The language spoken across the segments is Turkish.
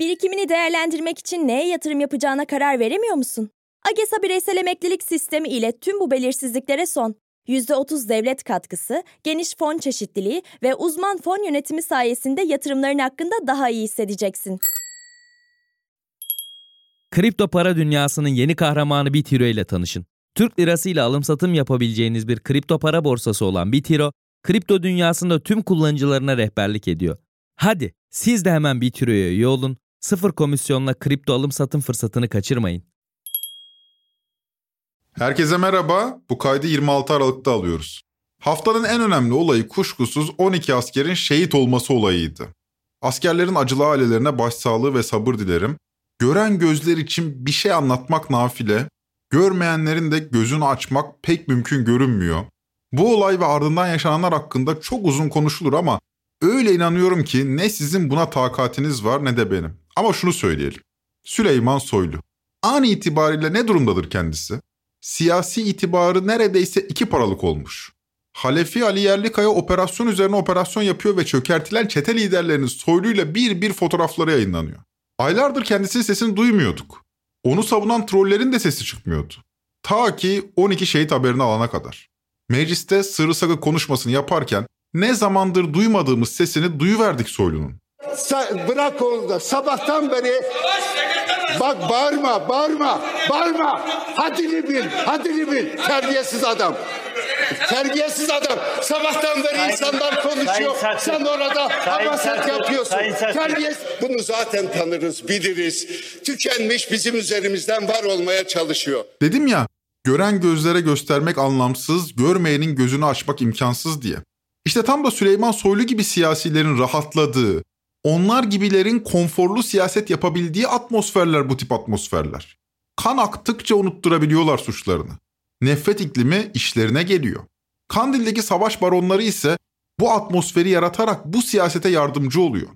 Birikimini değerlendirmek için neye yatırım yapacağına karar veremiyor musun? AGESA bireysel emeklilik sistemi ile tüm bu belirsizliklere son. %30 devlet katkısı, geniş fon çeşitliliği ve uzman fon yönetimi sayesinde yatırımların hakkında daha iyi hissedeceksin. Kripto para dünyasının yeni kahramanı Bitiro ile tanışın. Türk lirası ile alım satım yapabileceğiniz bir kripto para borsası olan Bitiro, kripto dünyasında tüm kullanıcılarına rehberlik ediyor. Hadi siz de hemen Bitiro'ya üye olun, sıfır komisyonla kripto alım satım fırsatını kaçırmayın. Herkese merhaba. Bu kaydı 26 Aralık'ta alıyoruz. Haftanın en önemli olayı kuşkusuz 12 askerin şehit olması olayıydı. Askerlerin acılı ailelerine başsağlığı ve sabır dilerim. Gören gözler için bir şey anlatmak nafile, görmeyenlerin de gözünü açmak pek mümkün görünmüyor. Bu olay ve ardından yaşananlar hakkında çok uzun konuşulur ama öyle inanıyorum ki ne sizin buna takatiniz var ne de benim. Ama şunu söyleyelim. Süleyman Soylu. An itibariyle ne durumdadır kendisi? Siyasi itibarı neredeyse iki paralık olmuş. Halefi Ali Yerlikaya operasyon üzerine operasyon yapıyor ve çökertilen çete liderlerinin soyluyla bir bir fotoğrafları yayınlanıyor. Aylardır kendisinin sesini duymuyorduk. Onu savunan trollerin de sesi çıkmıyordu. Ta ki 12 şehit haberini alana kadar. Mecliste sırrı sakı konuşmasını yaparken ne zamandır duymadığımız sesini duyuverdik Soylu'nun. Sa- bırak onu da sabahtan beri bak bağırma bağırma bağırma. Haddini bil haddini bil. Terbiyesiz adam. Terbiyesiz adam. Sabahtan beri insanlar konuşuyor. Sen orada habaset yapıyorsun. Terbiyesiz. Bunu zaten tanırız biliriz. Tükenmiş bizim üzerimizden var olmaya çalışıyor. Dedim ya gören gözlere göstermek anlamsız, görmeyenin gözünü açmak imkansız diye. İşte tam da Süleyman Soylu gibi siyasilerin rahatladığı, onlar gibilerin konforlu siyaset yapabildiği atmosferler bu tip atmosferler. Kan aktıkça unutturabiliyorlar suçlarını. Nefret iklimi işlerine geliyor. Kandil'deki savaş baronları ise bu atmosferi yaratarak bu siyasete yardımcı oluyor.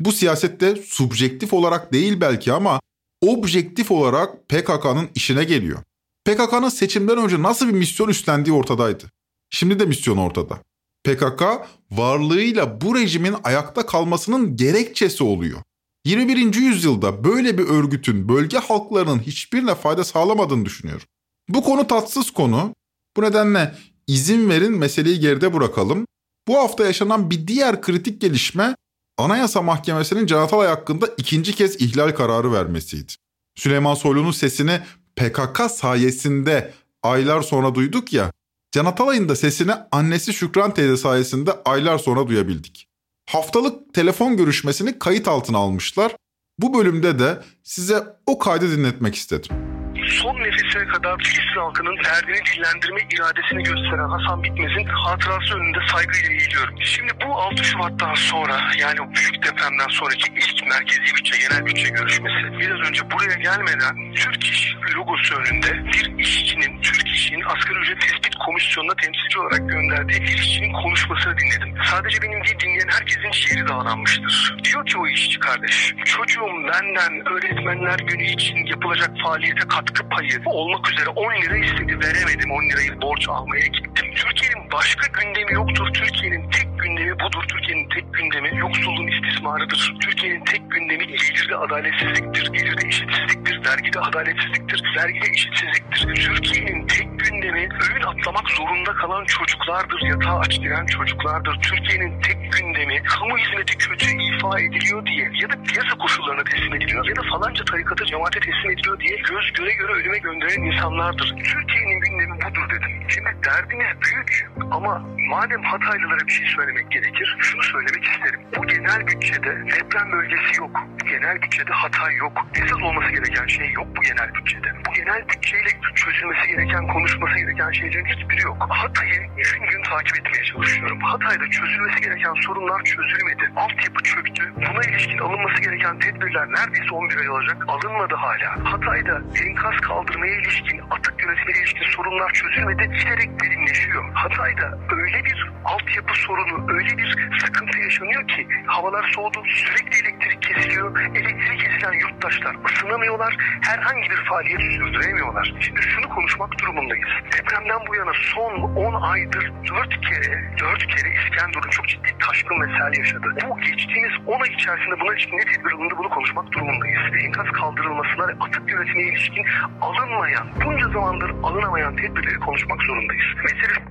Bu siyasette subjektif olarak değil belki ama objektif olarak PKK'nın işine geliyor. PKK'nın seçimden önce nasıl bir misyon üstlendiği ortadaydı. Şimdi de misyon ortada. PKK varlığıyla bu rejimin ayakta kalmasının gerekçesi oluyor. 21. yüzyılda böyle bir örgütün bölge halklarının hiçbirine fayda sağlamadığını düşünüyorum. Bu konu tatsız konu. Bu nedenle izin verin meseleyi geride bırakalım. Bu hafta yaşanan bir diğer kritik gelişme Anayasa Mahkemesi'nin Can hakkında ikinci kez ihlal kararı vermesiydi. Süleyman Soylu'nun sesini PKK sayesinde aylar sonra duyduk ya. Can Atalay'ın da sesini annesi Şükran teyze sayesinde aylar sonra duyabildik. Haftalık telefon görüşmesini kayıt altına almışlar. Bu bölümde de size o kaydı dinletmek istedim son nefesine kadar Filistin halkının derdini dillendirme iradesini gösteren Hasan Bitmez'in hatırası önünde saygıyla eğiliyorum. Şimdi bu 6 Şubat'tan sonra yani büyük depremden sonraki ilk merkezi bütçe, genel bütçe görüşmesi biraz önce buraya gelmeden Türk İş logosu önünde bir işçinin, Türk İş'in asgari ücret tespit komisyonuna temsilci olarak gönderdiği bir işçinin konuşmasını dinledim. Sadece benim değil dinleyen herkesin şiiri dağlanmıştır. Diyor ki o işçi kardeş, çocuğum benden öğretmenler günü için yapılacak faaliyete katkı payı olmak üzere 10 lira istedi veremedim 10 lirayı borç almaya gittim. Türkiye'nin başka gündemi yoktur. Türkiye'nin tek gündemi budur. Türkiye'nin tek gündemi yoksulluğun istismarıdır. Türkiye'nin tek gündemi gelirde adaletsizliktir. Gelirde eşitsizliktir. Vergide adaletsizliktir. Vergide eşitsizliktir. Türkiye'nin tek gündemi öğün atlamak zorunda kalan çocuklardır. Yatağa aç giren çocuklardır. Türkiye'nin tek gündemi kamu hizmeti kötü ifa ediliyor diye ya da piyasa koşullarına teslim ediliyor ya da falanca tarikata cemaate teslim ediliyor diye göz göre göre ölüme gönderen insanlardır. Türkiye'nin gündemi budur dedim. Şimdi derdimiz büyük ama madem Hataylılara bir şey söylemek gerekir, şunu söylemek isterim. Bu genel bütçede deprem bölgesi yok. Bu genel bütçede Hatay yok. Esas olması gereken şey yok bu genel bütçede. Bu genel bütçeyle çözülmesi gereken, konuşması gereken şeylerin hiçbiri yok. Hatay'ı gün gün takip etmeye çalışıyorum. Hatay'da çözülmesi gereken sorunlar çözülmedi. Altyapı çöktü. Buna ilişkin alınması gereken tedbirler neredeyse 11 ay olacak. Alınmadı hala. Hatay'da enkaz kaldırmaya ilişkin, atık yönetimine ilişkin sorunlar çözülmedi. Giderek derinleşiyor. Hatay'da öyle bir altyapı sorunu, öyle bir sıkıntı yaşanıyor ki havalar soğudu, sürekli elektrik kesiliyor. Elektrik kesilen yurttaşlar ısınamıyorlar, herhangi bir faaliyet sürdüremiyorlar. Şimdi şunu konuşmak durumundayız. Depremden bu yana son 10 aydır 4 kere, 4 kere İskenderun çok ciddi taşkın ve yaşadı. Bu geçtiğimiz 10 ay içerisinde buna ilişkin ne tedbir alındı bunu konuşmak durumundayız. Enkaz kaldırılmasına ve atık yönetimine ilişkin alınmayan, bunca zamandır alınamayan tedbirleri konuşmak zorundayız. Mesele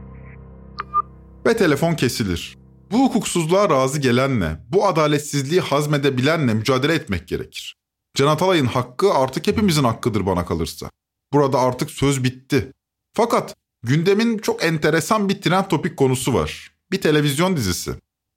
Ve telefon kesilir. Bu hukuksuzluğa razı gelenle, bu adaletsizliği hazmedebilenle mücadele etmek gerekir. Can Atalay'ın hakkı artık hepimizin hakkıdır bana kalırsa. Burada artık söz bitti. Fakat gündemin çok enteresan bir trend topik konusu var. Bir televizyon dizisi.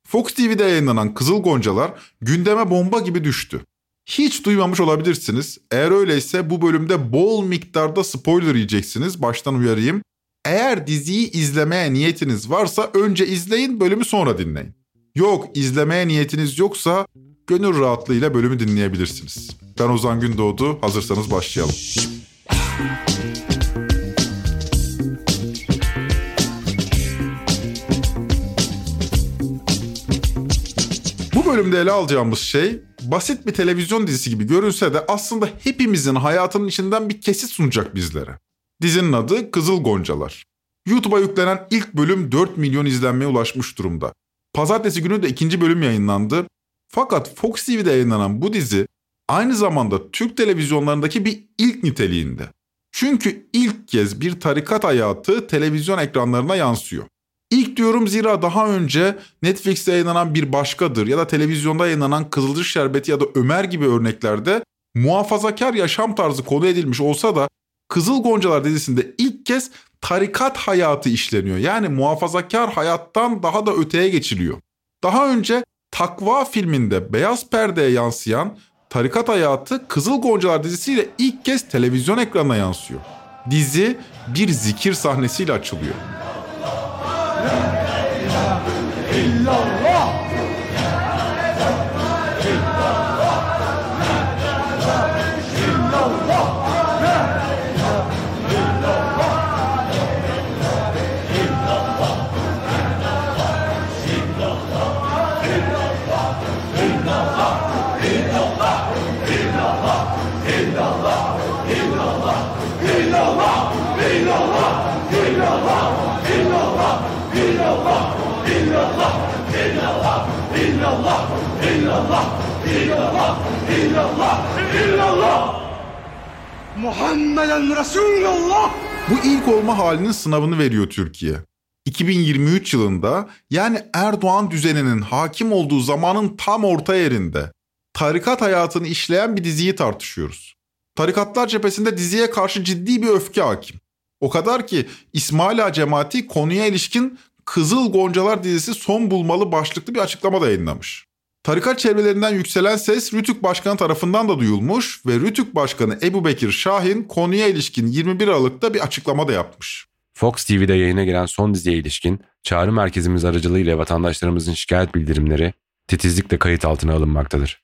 Fox TV'de yayınlanan Kızıl Goncalar gündeme bomba gibi düştü. Hiç duymamış olabilirsiniz. Eğer öyleyse bu bölümde bol miktarda spoiler yiyeceksiniz. Baştan uyarayım. Eğer diziyi izlemeye niyetiniz varsa önce izleyin, bölümü sonra dinleyin. Yok, izlemeye niyetiniz yoksa gönül rahatlığıyla bölümü dinleyebilirsiniz. Ben Ozan Gündoğdu, hazırsanız başlayalım. Bu bölümde ele alacağımız şey basit bir televizyon dizisi gibi görünse de aslında hepimizin hayatının içinden bir kesit sunacak bizlere. Dizinin adı Kızıl Goncalar. YouTube'a yüklenen ilk bölüm 4 milyon izlenmeye ulaşmış durumda. Pazartesi günü de ikinci bölüm yayınlandı. Fakat Fox TV'de yayınlanan bu dizi aynı zamanda Türk televizyonlarındaki bir ilk niteliğinde. Çünkü ilk kez bir tarikat hayatı televizyon ekranlarına yansıyor. İlk diyorum zira daha önce Netflix'te yayınlanan bir başkadır ya da televizyonda yayınlanan Kızılcık Şerbeti ya da Ömer gibi örneklerde muhafazakar yaşam tarzı konu edilmiş olsa da Kızıl Goncalar dizisinde ilk kez tarikat hayatı işleniyor. Yani muhafazakar hayattan daha da öteye geçiliyor. Daha önce Takva filminde beyaz perdeye yansıyan tarikat hayatı Kızıl Goncalar dizisiyle ilk kez televizyon ekranına yansıyor. Dizi bir zikir sahnesiyle açılıyor. Muhammeden Resulullah. Bu ilk olma halinin sınavını veriyor Türkiye. 2023 yılında yani Erdoğan düzeninin hakim olduğu zamanın tam orta yerinde tarikat hayatını işleyen bir diziyi tartışıyoruz. Tarikatlar cephesinde diziye karşı ciddi bir öfke hakim. O kadar ki İsmail Ağa cemaati konuya ilişkin Kızıl Goncalar dizisi son bulmalı başlıklı bir açıklama da yayınlamış. Tarikat çevrelerinden yükselen ses Rütük Başkanı tarafından da duyulmuş ve Rütük Başkanı Ebu Bekir Şahin konuya ilişkin 21 Aralık'ta bir açıklama da yapmış. Fox TV'de yayına giren son diziye ilişkin çağrı merkezimiz aracılığıyla vatandaşlarımızın şikayet bildirimleri titizlikle kayıt altına alınmaktadır.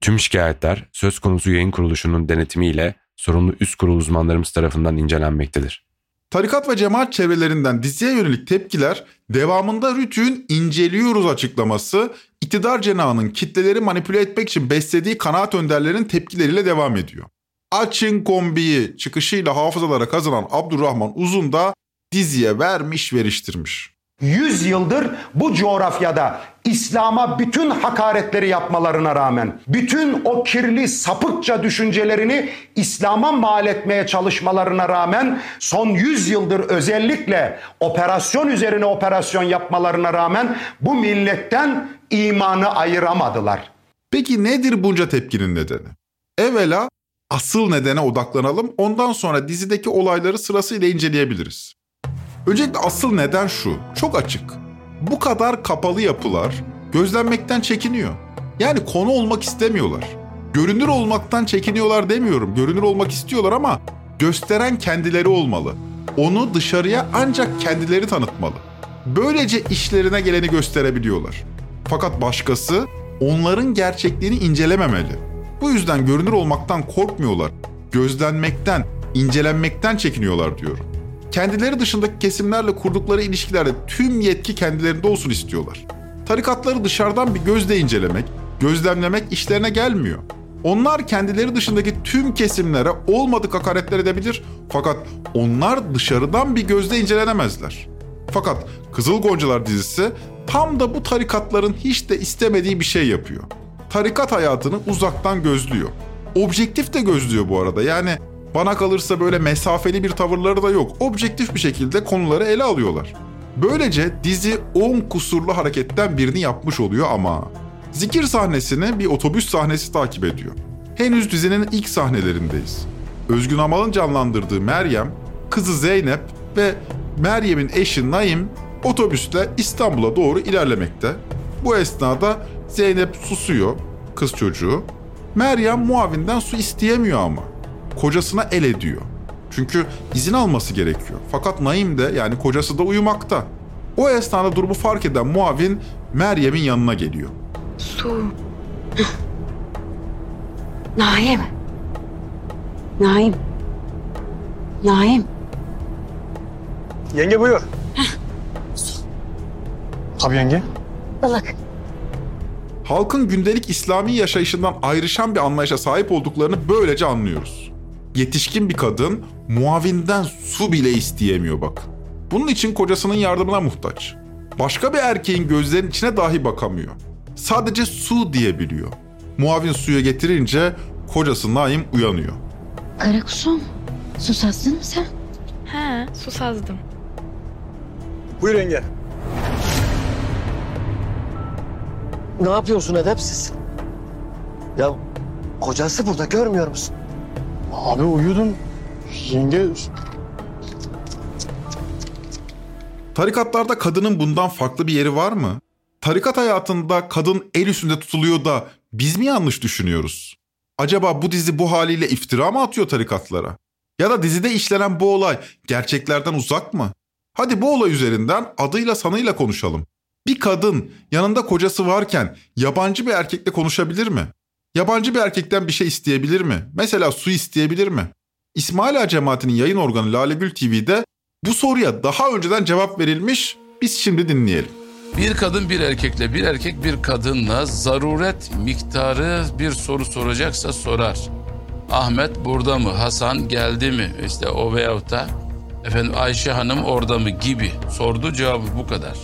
Tüm şikayetler söz konusu yayın kuruluşunun denetimiyle sorumlu üst kurul uzmanlarımız tarafından incelenmektedir. Tarikat ve cemaat çevrelerinden diziye yönelik tepkiler devamında Rütük'ün inceliyoruz açıklaması iktidar cenahının kitleleri manipüle etmek için beslediği kanaat önderlerin tepkileriyle devam ediyor. Açın kombiyi çıkışıyla hafızalara kazanan Abdurrahman Uzun da diziye vermiş veriştirmiş. 100 yıldır bu coğrafyada İslam'a bütün hakaretleri yapmalarına rağmen, bütün o kirli sapıkça düşüncelerini İslam'a mal etmeye çalışmalarına rağmen son 100 yıldır özellikle operasyon üzerine operasyon yapmalarına rağmen bu milletten imanı ayıramadılar. Peki nedir bunca tepkinin nedeni? Evvela asıl nedene odaklanalım ondan sonra dizideki olayları sırasıyla inceleyebiliriz. Öncelikle asıl neden şu, çok açık. Bu kadar kapalı yapılar gözlenmekten çekiniyor. Yani konu olmak istemiyorlar. Görünür olmaktan çekiniyorlar demiyorum. Görünür olmak istiyorlar ama gösteren kendileri olmalı. Onu dışarıya ancak kendileri tanıtmalı. Böylece işlerine geleni gösterebiliyorlar. Fakat başkası onların gerçekliğini incelememeli. Bu yüzden görünür olmaktan korkmuyorlar. Gözlenmekten, incelenmekten çekiniyorlar diyorum. Kendileri dışındaki kesimlerle kurdukları ilişkilerde tüm yetki kendilerinde olsun istiyorlar. Tarikatları dışarıdan bir gözle incelemek, gözlemlemek işlerine gelmiyor. Onlar kendileri dışındaki tüm kesimlere olmadık hakaretler edebilir fakat onlar dışarıdan bir gözle incelenemezler. Fakat Kızıl Goncalar dizisi tam da bu tarikatların hiç de istemediği bir şey yapıyor. Tarikat hayatını uzaktan gözlüyor. Objektif de gözlüyor bu arada. Yani bana kalırsa böyle mesafeli bir tavırları da yok. Objektif bir şekilde konuları ele alıyorlar. Böylece dizi 10 kusurlu hareketten birini yapmış oluyor ama zikir sahnesini bir otobüs sahnesi takip ediyor. Henüz dizinin ilk sahnelerindeyiz. Özgün Amal'ın canlandırdığı Meryem, kızı Zeynep ve Meryem'in eşi Naim otobüsle İstanbul'a doğru ilerlemekte. Bu esnada Zeynep susuyor, kız çocuğu. Meryem muavinden su isteyemiyor ama. Kocasına el ediyor. Çünkü izin alması gerekiyor. Fakat Naim de yani kocası da uyumakta. O esnada durumu fark eden muavin Meryem'in yanına geliyor. Su. Naim. Naim. Naim. Yenge buyur. Tabii yenge. Balık. Halkın gündelik İslami yaşayışından ayrışan bir anlayışa sahip olduklarını böylece anlıyoruz. Yetişkin bir kadın muavinden su bile isteyemiyor bak. Bunun için kocasının yardımına muhtaç. Başka bir erkeğin gözlerinin içine dahi bakamıyor. Sadece su diyebiliyor. Muavin suyu getirince kocası Naim uyanıyor. Karakusum. Susazdın mı sen? He, susazdım. Buyur yenge. Ne yapıyorsun edepsiz? Ya kocası burada görmüyor musun? Abi uyudum. Yenge Tarikatlarda kadının bundan farklı bir yeri var mı? Tarikat hayatında kadın el üstünde tutuluyor da biz mi yanlış düşünüyoruz? Acaba bu dizi bu haliyle iftira mı atıyor tarikatlara? Ya da dizide işlenen bu olay gerçeklerden uzak mı? Hadi bu olay üzerinden adıyla sanıyla konuşalım. Bir kadın yanında kocası varken yabancı bir erkekle konuşabilir mi? Yabancı bir erkekten bir şey isteyebilir mi? Mesela su isteyebilir mi? İsmail Ağa Cemaati'nin yayın organı Lale Gül TV'de bu soruya daha önceden cevap verilmiş. Biz şimdi dinleyelim. Bir kadın bir erkekle, bir erkek bir kadınla zaruret miktarı bir soru soracaksa sorar. Ahmet burada mı? Hasan geldi mi? İşte o veyahut da efendim Ayşe Hanım orada mı gibi sordu cevabı bu kadar.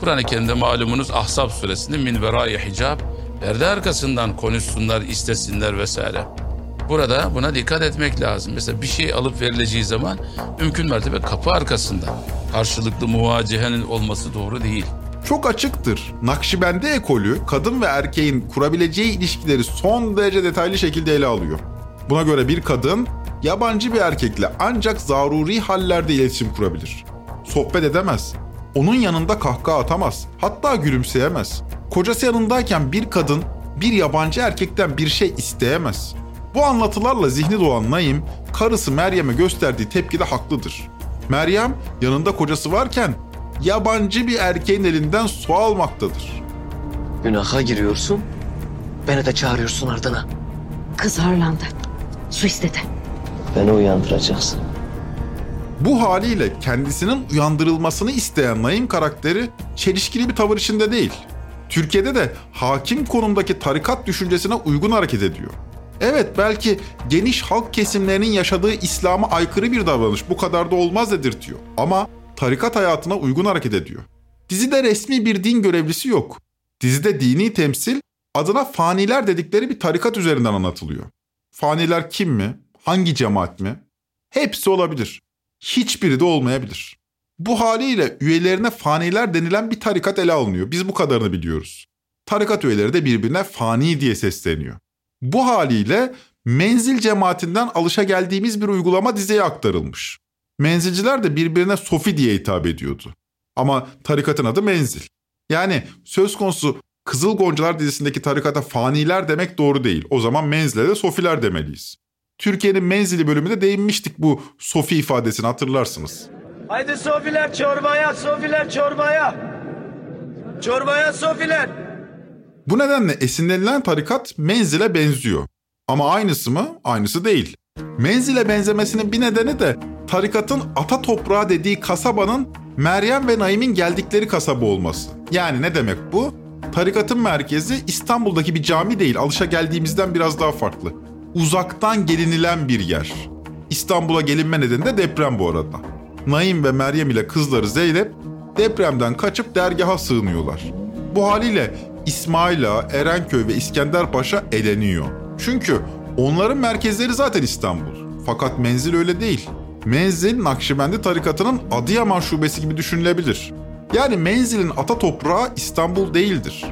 Kur'an-ı Kerim'de malumunuz Ahzab suresinde min verâi hicab perde arkasından konuşsunlar, istesinler vesaire. Burada buna dikkat etmek lazım. Mesela bir şey alıp verileceği zaman mümkün mertebe kapı arkasında. Karşılıklı muvacehenin olması doğru değil. Çok açıktır. Nakşibendi ekolü kadın ve erkeğin kurabileceği ilişkileri son derece detaylı şekilde ele alıyor. Buna göre bir kadın yabancı bir erkekle ancak zaruri hallerde iletişim kurabilir. Sohbet edemez. Onun yanında kahkaha atamaz. Hatta gülümseyemez. Kocası yanındayken bir kadın bir yabancı erkekten bir şey isteyemez. Bu anlatılarla zihni doğan Naim, karısı Meryem'e gösterdiği tepkide haklıdır. Meryem yanında kocası varken yabancı bir erkeğin elinden su almaktadır. Günaha giriyorsun. Beni de çağırıyorsun ardına. Kız harlandı. Su istedi. Beni uyandıracaksın. Bu haliyle kendisinin uyandırılmasını isteyen Naim karakteri çelişkili bir tavır içinde değil. Türkiye'de de hakim konumdaki tarikat düşüncesine uygun hareket ediyor. Evet belki geniş halk kesimlerinin yaşadığı İslam'a aykırı bir davranış bu kadar da olmaz dedirtiyor. Ama tarikat hayatına uygun hareket ediyor. Dizide resmi bir din görevlisi yok. Dizide dini temsil adına faniler dedikleri bir tarikat üzerinden anlatılıyor. Faniler kim mi? Hangi cemaat mi? Hepsi olabilir. Hiçbiri de olmayabilir. Bu haliyle üyelerine faniler denilen bir tarikat ele alınıyor. Biz bu kadarını biliyoruz. Tarikat üyeleri de birbirine fani diye sesleniyor. Bu haliyle menzil cemaatinden alışa geldiğimiz bir uygulama diziye aktarılmış. Menzilciler de birbirine sofi diye hitap ediyordu. Ama tarikatın adı menzil. Yani söz konusu Kızıl Goncalar dizisindeki tarikata faniler demek doğru değil. O zaman menzile de sofiler demeliyiz. Türkiye'nin menzili bölümünde değinmiştik bu sofi ifadesini hatırlarsınız. Haydi sofiler çorbaya, sofiler çorbaya. Çorbaya sofiler. Bu nedenle esinlenilen tarikat menzile benziyor. Ama aynısı mı? Aynısı değil. Menzile benzemesinin bir nedeni de tarikatın ata toprağı dediği kasabanın Meryem ve Naim'in geldikleri kasaba olması. Yani ne demek bu? Tarikatın merkezi İstanbul'daki bir cami değil, alışa geldiğimizden biraz daha farklı. Uzaktan gelinilen bir yer. İstanbul'a gelinme nedeni de deprem bu arada. Naim ve Meryem ile kızları Zeynep depremden kaçıp dergaha sığınıyorlar. Bu haliyle İsmaila, Erenköy ve İskenderpaşa eleniyor. Çünkü onların merkezleri zaten İstanbul. Fakat menzil öyle değil. Menzil Nakşibendi tarikatının Adıyaman şubesi gibi düşünülebilir. Yani menzilin ata toprağı İstanbul değildir.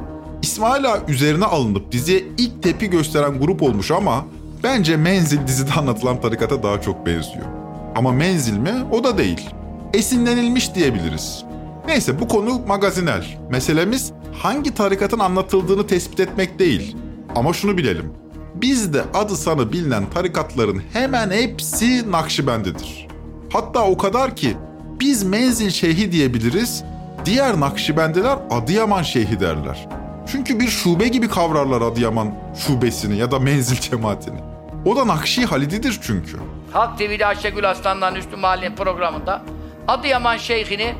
İsmail Ağa üzerine alınıp diziye ilk tepi gösteren grup olmuş ama bence Menzil dizide anlatılan tarikata daha çok benziyor. Ama Menzil mi? O da değil. Esinlenilmiş diyebiliriz. Neyse bu konu magazinel. Meselemiz hangi tarikatın anlatıldığını tespit etmek değil. Ama şunu bilelim. Bizde adı sanı bilinen tarikatların hemen hepsi Nakşibendidir. Hatta o kadar ki biz Menzil Şeyhi diyebiliriz, diğer Nakşibendiler Adıyaman Şeyhi derler. Çünkü bir şube gibi kavrarlar Adıyaman şubesini ya da Menzil cemaatini. O da Nakşi Halididir çünkü. Halk TV'de Ayşegül Aslan'dan Üstü Mahallenin programında Adıyaman Şeyh'ini,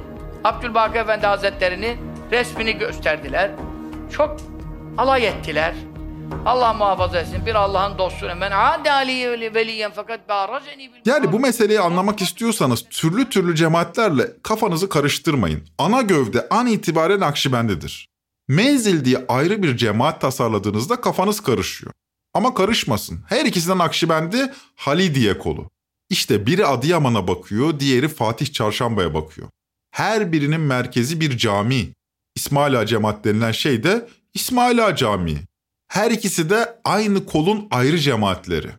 Abdülbaki Efendi Hazretleri'ni resmini gösterdiler. Çok alay ettiler. Allah muhafaza etsin. Bir Allah'ın dostuna men adi aliye veliyen fakat ba'raceni bil Yani bu meseleyi anlamak istiyorsanız türlü türlü cemaatlerle kafanızı karıştırmayın. Ana gövde an itibaren Nakşibendidir. Menzil diye ayrı bir cemaat tasarladığınızda kafanız karışıyor. Ama karışmasın. Her ikisinden Nakşibendi Halidiye kolu. İşte biri Adıyaman'a bakıyor, diğeri Fatih Çarşamba'ya bakıyor. Her birinin merkezi bir cami. İsmail Ağa cemaat denilen şey de İsmail Ağa Camii. Her ikisi de aynı kolun ayrı cemaatleri.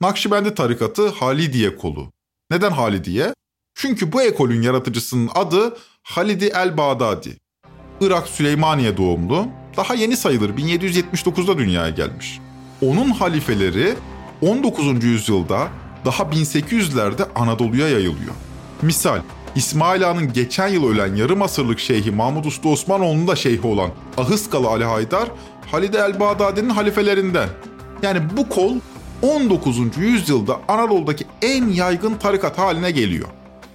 Nakşibendi tarikatı Halidiye kolu. Neden Halidiye? Çünkü bu ekolün yaratıcısının adı Halidi el-Bağdadi. Irak Süleymaniye doğumlu, daha yeni sayılır 1779'da dünyaya gelmiş. Onun halifeleri 19. yüzyılda daha 1800'lerde Anadolu'ya yayılıyor. Misal İsmail Ağa'nın geçen yıl ölen yarım asırlık şeyhi Mahmud Usta Osmanoğlu'nun da şeyhi olan Ahıskalı Ali Haydar, Halide el Bağdadi'nin halifelerinden. Yani bu kol 19. yüzyılda Anadolu'daki en yaygın tarikat haline geliyor.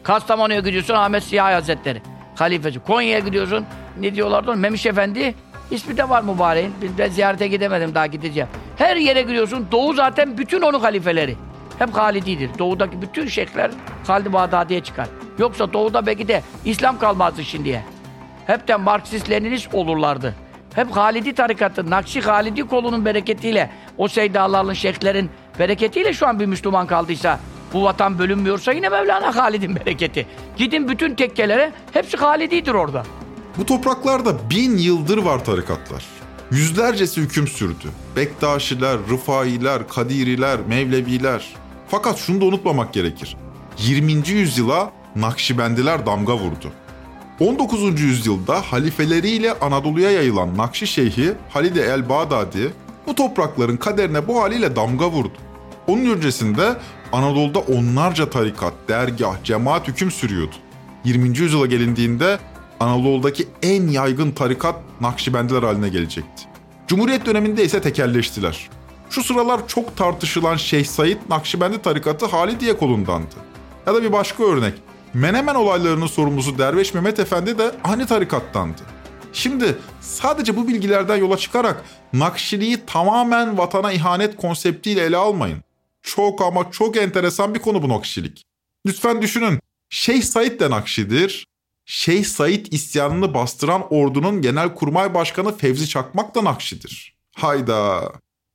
Kastamonu'ya gidiyorsun Ahmet Siyahi Hazretleri. Halifesi. Konya'ya gidiyorsun. Ne diyorlardı? Memiş Efendi. İsmi de var mübareğin. Ben ziyarete gidemedim daha gideceğim. Her yere gidiyorsun. Doğu zaten bütün onun halifeleri. Hep Halididir. Doğudaki bütün şeyhler Halid-i Bağdadi'ye çıkar. Yoksa doğuda belki de İslam kalmazdı şimdiye. Hep de Marksist Leninist olurlardı. Hep Halidi tarikatı, Nakşi Halidi kolunun bereketiyle, o seydalarının, şeyhlerin bereketiyle şu an bir Müslüman kaldıysa, bu vatan bölünmüyorsa yine Mevlana Halid'in bereketi. Gidin bütün tekkelere, hepsi Halididir orada. Bu topraklarda bin yıldır var tarikatlar. Yüzlercesi hüküm sürdü. Bektaşiler, Rıfailer, Kadiriler, Mevleviler. Fakat şunu da unutmamak gerekir. 20. yüzyıla Nakşibendiler damga vurdu. 19. yüzyılda halifeleriyle Anadolu'ya yayılan Nakşi Şeyhi Halide el Bağdadi bu toprakların kaderine bu haliyle damga vurdu. Onun öncesinde Anadolu'da onlarca tarikat, dergah, cemaat hüküm sürüyordu. 20. yüzyıla gelindiğinde Anadolu'daki en yaygın tarikat Nakşibendiler haline gelecekti. Cumhuriyet döneminde ise tekelleştiler. Şu sıralar çok tartışılan Şeyh Said Nakşibendi tarikatı Halidiye kolundandı. Ya da bir başka örnek. Menemen olaylarının sorumlusu Derveş Mehmet Efendi de aynı tarikattandı. Şimdi sadece bu bilgilerden yola çıkarak Nakşiliği tamamen vatana ihanet konseptiyle ele almayın. Çok ama çok enteresan bir konu bu Nakşilik. Lütfen düşünün. Şeyh Said de Nakşidir. Şeyh Said isyanını bastıran ordunun genelkurmay başkanı Fevzi Çakmak da Nakşidir. Hayda.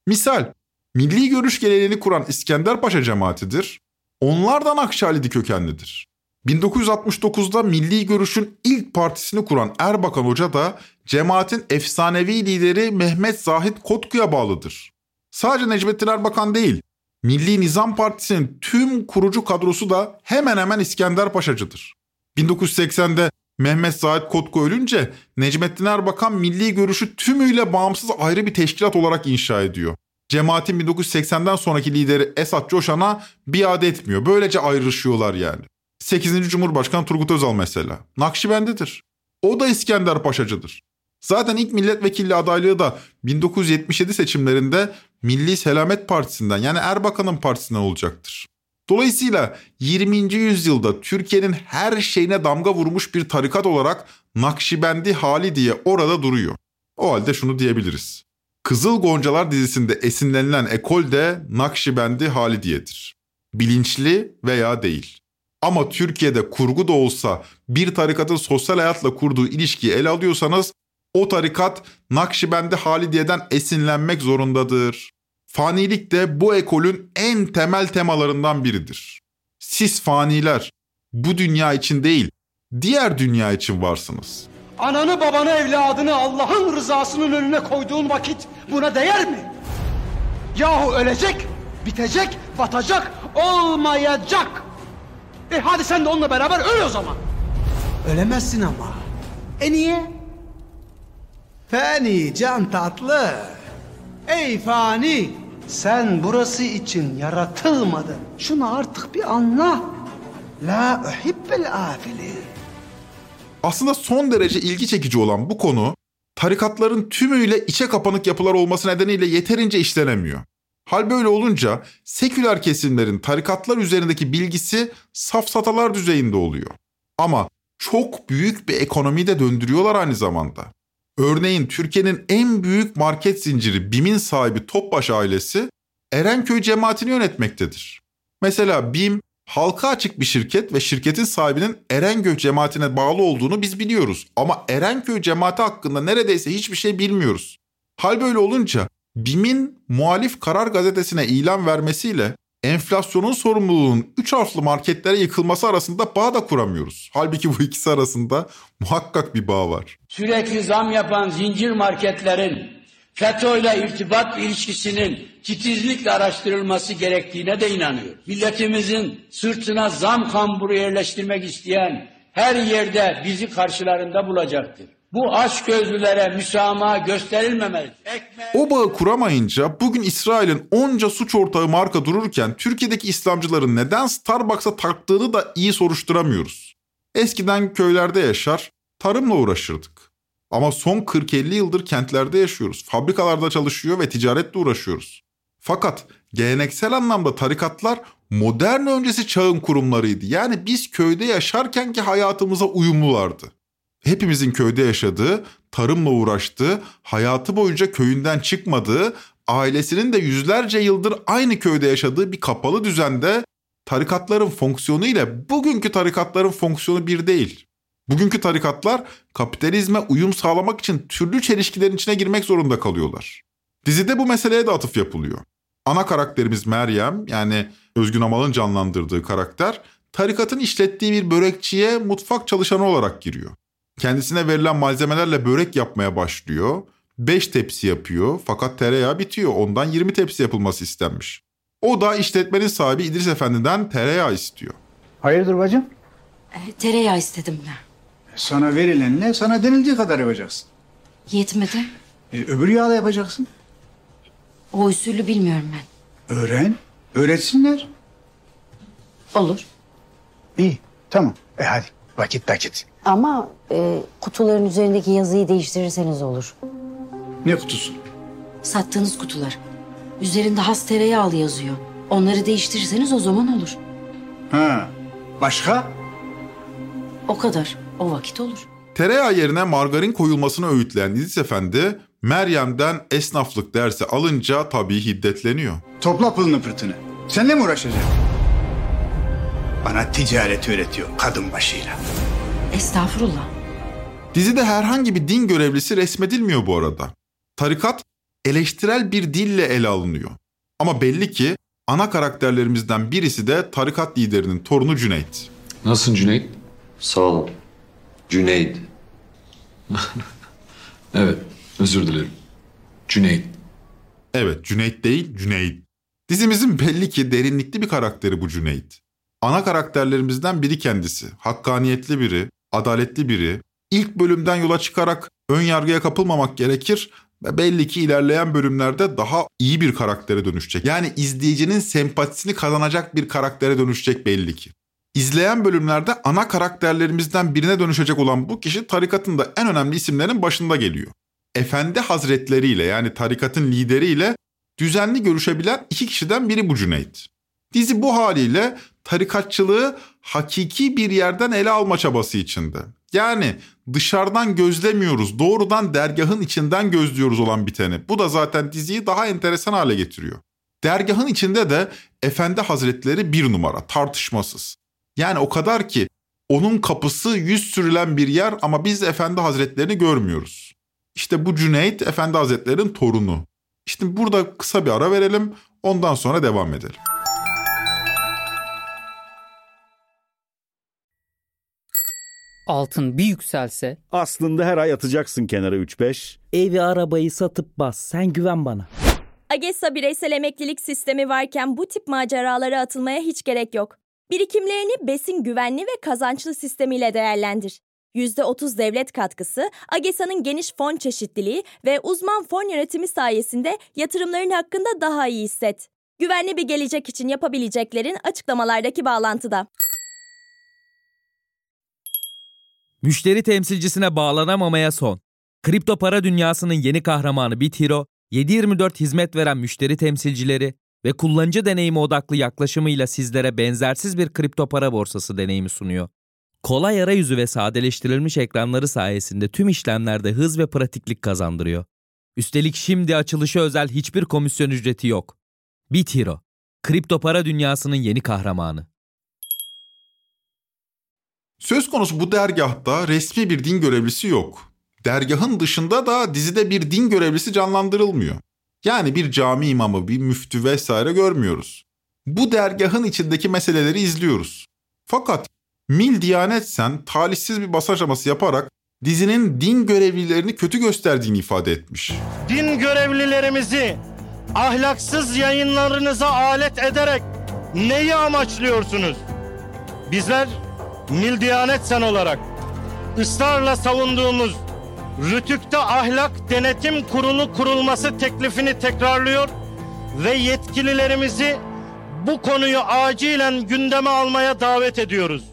Misal, milli görüş geleneğini kuran İskender Paşa cemaatidir. Onlar da Nakşalidi kökenlidir. 1969'da Milli Görüş'ün ilk partisini kuran Erbakan Hoca da cemaatin efsanevi lideri Mehmet Zahit Kotku'ya bağlıdır. Sadece Necmettin Erbakan değil, Milli Nizam Partisi'nin tüm kurucu kadrosu da hemen hemen İskender Paşacıdır. 1980'de Mehmet Zahit Kotku ölünce Necmettin Erbakan Milli Görüş'ü tümüyle bağımsız ayrı bir teşkilat olarak inşa ediyor. Cemaatin 1980'den sonraki lideri Esat Coşan'a biat etmiyor. Böylece ayrışıyorlar yani. 8. Cumhurbaşkanı Turgut Özal mesela. Nakşibendidir. O da İskender Paşacıdır. Zaten ilk milletvekilli adaylığı da 1977 seçimlerinde Milli Selamet Partisi'nden yani Erbakan'ın partisinden olacaktır. Dolayısıyla 20. yüzyılda Türkiye'nin her şeyine damga vurmuş bir tarikat olarak Nakşibendi hali diye orada duruyor. O halde şunu diyebiliriz. Kızıl Goncalar dizisinde esinlenilen ekol de Nakşibendi hali diyedir. Bilinçli veya değil. Ama Türkiye'de kurgu da olsa bir tarikatın sosyal hayatla kurduğu ilişkiyi ele alıyorsanız o tarikat Nakşibendi Halidiye'den esinlenmek zorundadır. Fanilik de bu ekolün en temel temalarından biridir. Siz faniler bu dünya için değil, diğer dünya için varsınız. Ananı babanı evladını Allah'ın rızasının önüne koyduğun vakit buna değer mi? Yahu ölecek, bitecek, batacak, olmayacak. E hadi sen de onunla beraber öl o zaman. Ölemezsin ama. E niye? Fani can tatlı. Ey fani, sen burası için yaratılmadın. Şunu artık bir anla. La uhibbel afili. Aslında son derece ilgi çekici olan bu konu tarikatların tümüyle içe kapanık yapılar olması nedeniyle yeterince işlenemiyor. Hal böyle olunca seküler kesimlerin tarikatlar üzerindeki bilgisi safsatalar düzeyinde oluyor. Ama çok büyük bir ekonomi de döndürüyorlar aynı zamanda. Örneğin Türkiye'nin en büyük market zinciri BİM'in sahibi Topbaş ailesi Erenköy cemaatini yönetmektedir. Mesela BİM halka açık bir şirket ve şirketin sahibinin Erenköy cemaatine bağlı olduğunu biz biliyoruz. Ama Erenköy cemaati hakkında neredeyse hiçbir şey bilmiyoruz. Hal böyle olunca BİM'in muhalif karar gazetesine ilan vermesiyle enflasyonun sorumluluğunun 3 harfli marketlere yıkılması arasında bağ da kuramıyoruz. Halbuki bu ikisi arasında muhakkak bir bağ var. Sürekli zam yapan zincir marketlerin FETÖ ile irtibat ilişkisinin titizlikle araştırılması gerektiğine de inanıyor. Milletimizin sırtına zam kamburu yerleştirmek isteyen her yerde bizi karşılarında bulacaktır. Bu aç gözlülere müsamaha gösterilmemelidir. O bağı kuramayınca bugün İsrail'in onca suç ortağı marka dururken Türkiye'deki İslamcıların neden Starbucks'a taktığını da iyi soruşturamıyoruz. Eskiden köylerde yaşar, tarımla uğraşırdık. Ama son 40-50 yıldır kentlerde yaşıyoruz. Fabrikalarda çalışıyor ve ticaretle uğraşıyoruz. Fakat geleneksel anlamda tarikatlar modern öncesi çağın kurumlarıydı. Yani biz köyde yaşarkenki hayatımıza uyumlulardı. Hepimizin köyde yaşadığı, tarımla uğraştığı, hayatı boyunca köyünden çıkmadığı, ailesinin de yüzlerce yıldır aynı köyde yaşadığı bir kapalı düzende tarikatların fonksiyonu ile bugünkü tarikatların fonksiyonu bir değil. Bugünkü tarikatlar kapitalizme uyum sağlamak için türlü çelişkilerin içine girmek zorunda kalıyorlar. Dizide bu meseleye de atıf yapılıyor. Ana karakterimiz Meryem yani Özgün Amal'ın canlandırdığı karakter tarikatın işlettiği bir börekçiye mutfak çalışanı olarak giriyor. Kendisine verilen malzemelerle börek yapmaya başlıyor. 5 tepsi yapıyor fakat tereyağı bitiyor. Ondan 20 tepsi yapılması istenmiş. O da işletmenin sahibi İdris Efendi'den tereyağı istiyor. Hayırdır bacım? E, tereyağı istedim ben. Sana verilenle sana denildiği kadar yapacaksın. Yetmedi. E, öbür yağla yapacaksın. O usulü bilmiyorum ben. Öğren. Öğretsinler. Olur. İyi. Tamam. E hadi. Vakit vakit. Ama e, kutuların üzerindeki yazıyı değiştirirseniz olur. Ne kutusu? Sattığınız kutular. Üzerinde has tereyağlı yazıyor. Onları değiştirirseniz o zaman olur. Ha. Başka? O kadar. O vakit olur. Tereyağı yerine margarin koyulmasını öğütleyen İdris Efendi, Meryem'den esnaflık dersi alınca tabii hiddetleniyor. Topla pılını pırtını. Seninle mi uğraşacağım? Bana ticaret öğretiyor kadın başıyla. Estağfurullah. Dizide herhangi bir din görevlisi resmedilmiyor bu arada. Tarikat eleştirel bir dille ele alınıyor. Ama belli ki ana karakterlerimizden birisi de tarikat liderinin torunu Cüneyt. Nasılsın Cüneyt? Sağ olun. Cüneyt. evet, özür dilerim. Cüneyt. Evet, Cüneyt değil, Cüneyt. Dizimizin belli ki derinlikli bir karakteri bu Cüneyt. Ana karakterlerimizden biri kendisi. Hakkaniyetli biri, adaletli biri. İlk bölümden yola çıkarak ön yargıya kapılmamak gerekir ve belli ki ilerleyen bölümlerde daha iyi bir karaktere dönüşecek. Yani izleyicinin sempatisini kazanacak bir karaktere dönüşecek belli ki. İzleyen bölümlerde ana karakterlerimizden birine dönüşecek olan bu kişi tarikatın da en önemli isimlerin başında geliyor. Efendi hazretleriyle yani tarikatın lideriyle düzenli görüşebilen iki kişiden biri bu Cüneyt. Dizi bu haliyle tarikatçılığı hakiki bir yerden ele alma çabası içinde. Yani dışarıdan gözlemiyoruz, doğrudan dergahın içinden gözlüyoruz olan biteni. Bu da zaten diziyi daha enteresan hale getiriyor. Dergahın içinde de Efendi Hazretleri bir numara, tartışmasız. Yani o kadar ki onun kapısı yüz sürülen bir yer ama biz Efendi Hazretlerini görmüyoruz. İşte bu Cüneyt Efendi Hazretleri'nin torunu. İşte burada kısa bir ara verelim ondan sonra devam edelim. Altın bir yükselse Aslında her ay atacaksın kenara 3-5. Evi arabayı satıp bas sen güven bana. AGESA bireysel emeklilik sistemi varken bu tip maceralara atılmaya hiç gerek yok. Birikimlerini besin güvenli ve kazançlı sistemiyle değerlendir. %30 devlet katkısı, AGESA'nın geniş fon çeşitliliği ve uzman fon yönetimi sayesinde yatırımların hakkında daha iyi hisset. Güvenli bir gelecek için yapabileceklerin açıklamalardaki bağlantıda. Müşteri temsilcisine bağlanamamaya son. Kripto para dünyasının yeni kahramanı BitHero, 7/24 hizmet veren müşteri temsilcileri ve kullanıcı deneyimi odaklı yaklaşımıyla sizlere benzersiz bir kripto para borsası deneyimi sunuyor. Kolay arayüzü ve sadeleştirilmiş ekranları sayesinde tüm işlemlerde hız ve pratiklik kazandırıyor. Üstelik şimdi açılışı özel hiçbir komisyon ücreti yok. BitHero, kripto para dünyasının yeni kahramanı. Söz konusu bu dergahta resmi bir din görevlisi yok. Dergahın dışında da dizide bir din görevlisi canlandırılmıyor. Yani bir cami imamı, bir müftü vesaire görmüyoruz. Bu dergahın içindeki meseleleri izliyoruz. Fakat Mil Diyanetsen talihsiz bir aması yaparak dizinin din görevlilerini kötü gösterdiğini ifade etmiş. din görevlilerimizi ahlaksız yayınlarınıza alet ederek neyi amaçlıyorsunuz? Bizler Mil Diyanet Sen olarak ısrarla savunduğumuz Rütük'te Ahlak Denetim Kurulu kurulması teklifini tekrarlıyor ve yetkililerimizi bu konuyu acilen gündeme almaya davet ediyoruz.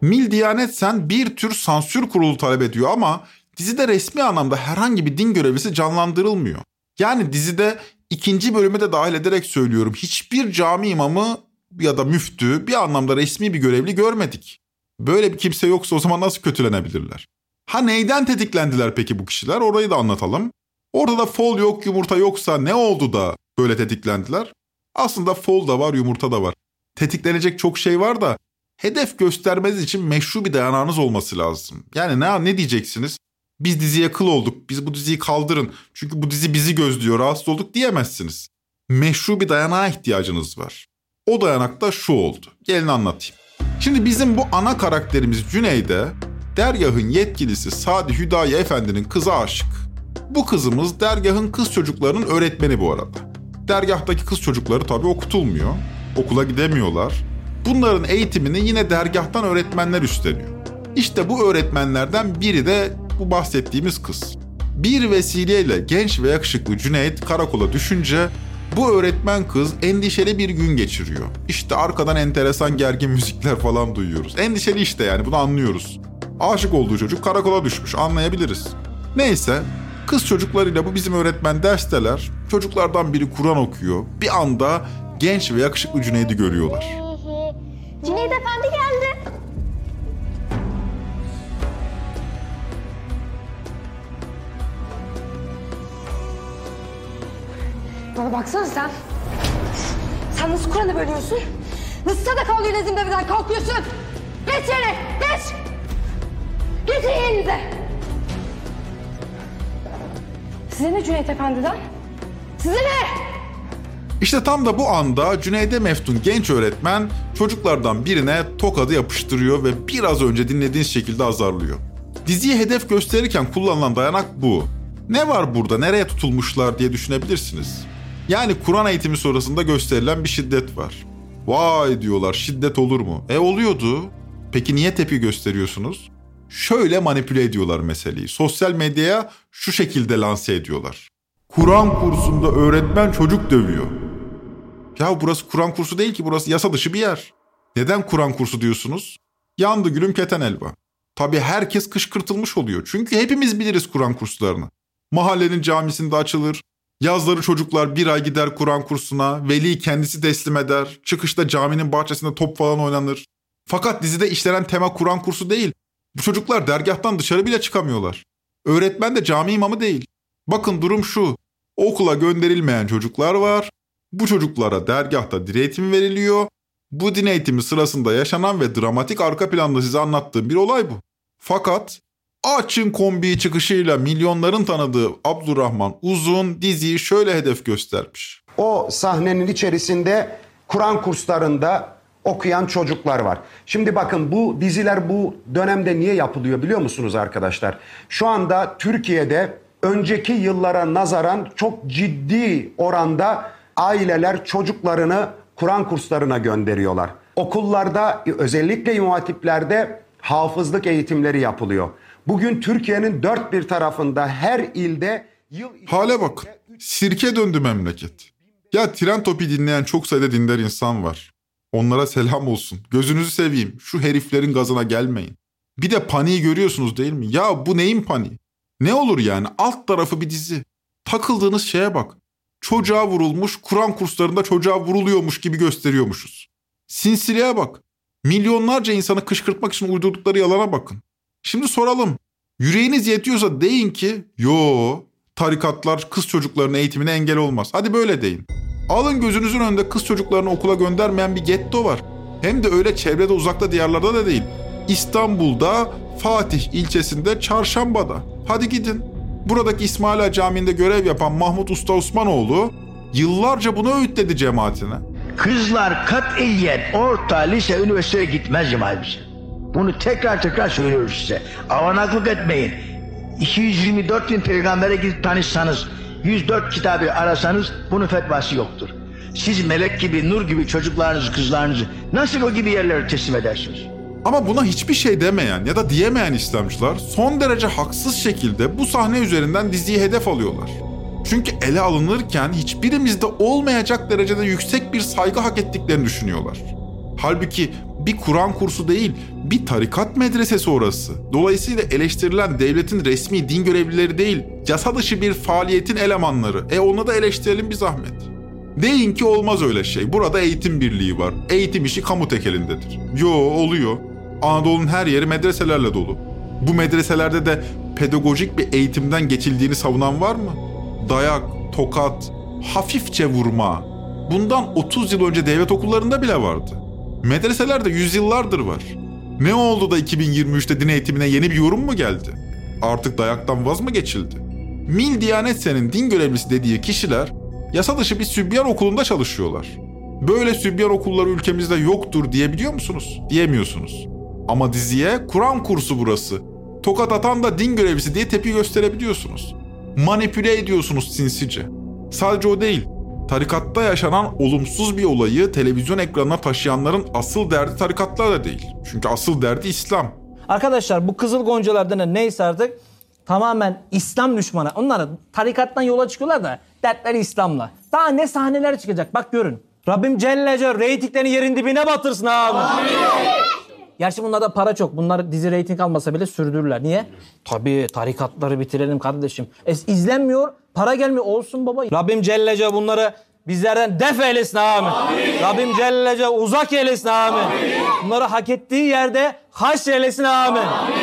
Mil Diyanetsen bir tür sansür kurulu talep ediyor ama dizide resmi anlamda herhangi bir din görevlisi canlandırılmıyor. Yani dizide ikinci bölümü de dahil ederek söylüyorum hiçbir cami imamı ya da müftü bir anlamda resmi bir görevli görmedik. Böyle bir kimse yoksa o zaman nasıl kötülenebilirler? Ha neyden tetiklendiler peki bu kişiler orayı da anlatalım. Orada da fol yok yumurta yoksa ne oldu da böyle tetiklendiler? Aslında fol da var yumurta da var. Tetiklenecek çok şey var da hedef göstermeniz için meşru bir dayanağınız olması lazım. Yani ne, ne diyeceksiniz? Biz diziye kıl olduk, biz bu diziyi kaldırın çünkü bu dizi bizi gözlüyor, rahatsız olduk diyemezsiniz. Meşru bir dayanağa ihtiyacınız var. O dayanak da şu oldu. Gelin anlatayım. Şimdi bizim bu ana karakterimiz Cüneyde, dergahın yetkilisi Sadi Hüdayi Efendi'nin kızı aşık. Bu kızımız dergahın kız çocuklarının öğretmeni bu arada. Dergahtaki kız çocukları tabii okutulmuyor. Okula gidemiyorlar. Bunların eğitimini yine dergahtan öğretmenler üstleniyor. İşte bu öğretmenlerden biri de bu bahsettiğimiz kız. Bir vesileyle genç ve yakışıklı Cüneyt karakola düşünce bu öğretmen kız endişeli bir gün geçiriyor. İşte arkadan enteresan gergin müzikler falan duyuyoruz. Endişeli işte yani bunu anlıyoruz. Aşık olduğu çocuk karakola düşmüş anlayabiliriz. Neyse kız çocuklarıyla bu bizim öğretmen dersteler. Çocuklardan biri Kur'an okuyor. Bir anda genç ve yakışıklı Cüneyd'i görüyorlar. Cüneyt Efendi Bana baksana sen. Sen nasıl Kur'an'ı bölüyorsun? Nasıl sadaka alıyorsun Nezim Deve'den kalkıyorsun? Geç yere, geç! Geçin yerinize! Size ne Cüneyt Efendi'den? Size ne? İşte tam da bu anda Cüneyde Meftun genç öğretmen çocuklardan birine tokadı yapıştırıyor ve biraz önce dinlediğiniz şekilde azarlıyor. Diziyi hedef gösterirken kullanılan dayanak bu. Ne var burada, nereye tutulmuşlar diye düşünebilirsiniz. Yani Kur'an eğitimi sonrasında gösterilen bir şiddet var. Vay diyorlar şiddet olur mu? E oluyordu. Peki niye tepki gösteriyorsunuz? Şöyle manipüle ediyorlar meseleyi. Sosyal medyaya şu şekilde lanse ediyorlar. Kur'an kursunda öğretmen çocuk dövüyor. Ya burası Kur'an kursu değil ki burası yasa dışı bir yer. Neden Kur'an kursu diyorsunuz? Yandı gülüm keten elba. Tabii herkes kışkırtılmış oluyor. Çünkü hepimiz biliriz Kur'an kurslarını. Mahallenin camisinde açılır. Yazları çocuklar bir ay gider Kur'an kursuna. Veli kendisi teslim eder. Çıkışta caminin bahçesinde top falan oynanır. Fakat dizide işlenen tema Kur'an kursu değil. Bu çocuklar dergahtan dışarı bile çıkamıyorlar. Öğretmen de cami imamı değil. Bakın durum şu. Okula gönderilmeyen çocuklar var. Bu çocuklara dergahta dil eğitimi veriliyor. Bu din eğitimi sırasında yaşanan ve dramatik arka planda size anlattığım bir olay bu. Fakat açın kombi çıkışıyla milyonların tanıdığı Abdurrahman Uzun diziyi şöyle hedef göstermiş. O sahnenin içerisinde Kur'an kurslarında okuyan çocuklar var. Şimdi bakın bu diziler bu dönemde niye yapılıyor biliyor musunuz arkadaşlar? Şu anda Türkiye'de önceki yıllara nazaran çok ciddi oranda aileler çocuklarını Kur'an kurslarına gönderiyorlar. Okullarda özellikle imam hafızlık eğitimleri yapılıyor. Bugün Türkiye'nin dört bir tarafında her ilde yıl... Hale bak. Sirke döndü memleket. Ya tren topi dinleyen çok sayıda dindar insan var. Onlara selam olsun. Gözünüzü seveyim. Şu heriflerin gazına gelmeyin. Bir de paniği görüyorsunuz değil mi? Ya bu neyin paniği? Ne olur yani? Alt tarafı bir dizi. Takıldığınız şeye bak. Çocuğa vurulmuş, Kur'an kurslarında çocuğa vuruluyormuş gibi gösteriyormuşuz. Sinsiliğe bak. Milyonlarca insanı kışkırtmak için uydurdukları yalana bakın. Şimdi soralım. Yüreğiniz yetiyorsa deyin ki yo tarikatlar kız çocuklarının eğitimine engel olmaz. Hadi böyle deyin. Alın gözünüzün önünde kız çocuklarını okula göndermeyen bir getto var. Hem de öyle çevrede uzakta diyarlarda da değil. İstanbul'da Fatih ilçesinde Çarşamba'da. Hadi gidin. Buradaki İsmaila Camii'nde görev yapan Mahmut Usta Osmanoğlu yıllarca bunu öğütledi cemaatine. Kızlar katiyen orta, lise, üniversiteye gitmez cemaatimize. Bunu tekrar tekrar söylüyoruz size. Avanaklık etmeyin. 224 bin peygambere gidip tanışsanız, 104 kitabı arasanız bunun fetvası yoktur. Siz melek gibi, nur gibi çocuklarınızı, kızlarınızı nasıl o gibi yerlere teslim edersiniz? Ama buna hiçbir şey demeyen ya da diyemeyen İslamcılar son derece haksız şekilde bu sahne üzerinden diziyi hedef alıyorlar. Çünkü ele alınırken hiçbirimizde olmayacak derecede yüksek bir saygı hak ettiklerini düşünüyorlar. Halbuki bir Kur'an kursu değil, bir tarikat medresesi orası. Dolayısıyla eleştirilen devletin resmi din görevlileri değil, yasa dışı bir faaliyetin elemanları. E onu da eleştirelim bir zahmet. Deyin ki olmaz öyle şey. Burada eğitim birliği var. Eğitim işi kamu tekelindedir. Yo oluyor. Anadolu'nun her yeri medreselerle dolu. Bu medreselerde de pedagojik bir eğitimden geçildiğini savunan var mı? Dayak, tokat, hafifçe vurma. Bundan 30 yıl önce devlet okullarında bile vardı. Medreselerde yüzyıllardır var. Ne oldu da 2023'te din eğitimine yeni bir yorum mu geldi? Artık dayaktan vaz mı geçildi? Mil Diyanet Sen'in din görevlisi dediği kişiler yasa dışı bir sübyan okulunda çalışıyorlar. Böyle sübyan okulları ülkemizde yoktur diyebiliyor musunuz? Diyemiyorsunuz. Ama diziye Kur'an kursu burası. Tokat atan da din görevlisi diye tepki gösterebiliyorsunuz. Manipüle ediyorsunuz sinsice. Sadece o değil. Tarikatta yaşanan olumsuz bir olayı televizyon ekranına taşıyanların asıl derdi tarikatlar da değil. Çünkü asıl derdi İslam. Arkadaşlar bu Kızıl Goncalar'da neyse artık tamamen İslam düşmanı. Onlar tarikattan yola çıkıyorlar da dertleri İslam'la. Daha ne sahneler çıkacak bak görün. Rabbim Celle Celle reytinglerini yerin dibine batırsın abi. Amin. Gerçi bunlarda para çok. Bunlar dizi reyting almasa bile sürdürürler. Niye? Tabii tarikatları bitirelim kardeşim. E, izlenmiyor, para gelmiyor. Olsun baba. Rabbim Celle Celle bunları bizlerden def eylesin amin. amin. Rabbim Celle Celle uzak eylesin amin. amin. Bunları hak ettiği yerde haş eylesin amin. amin.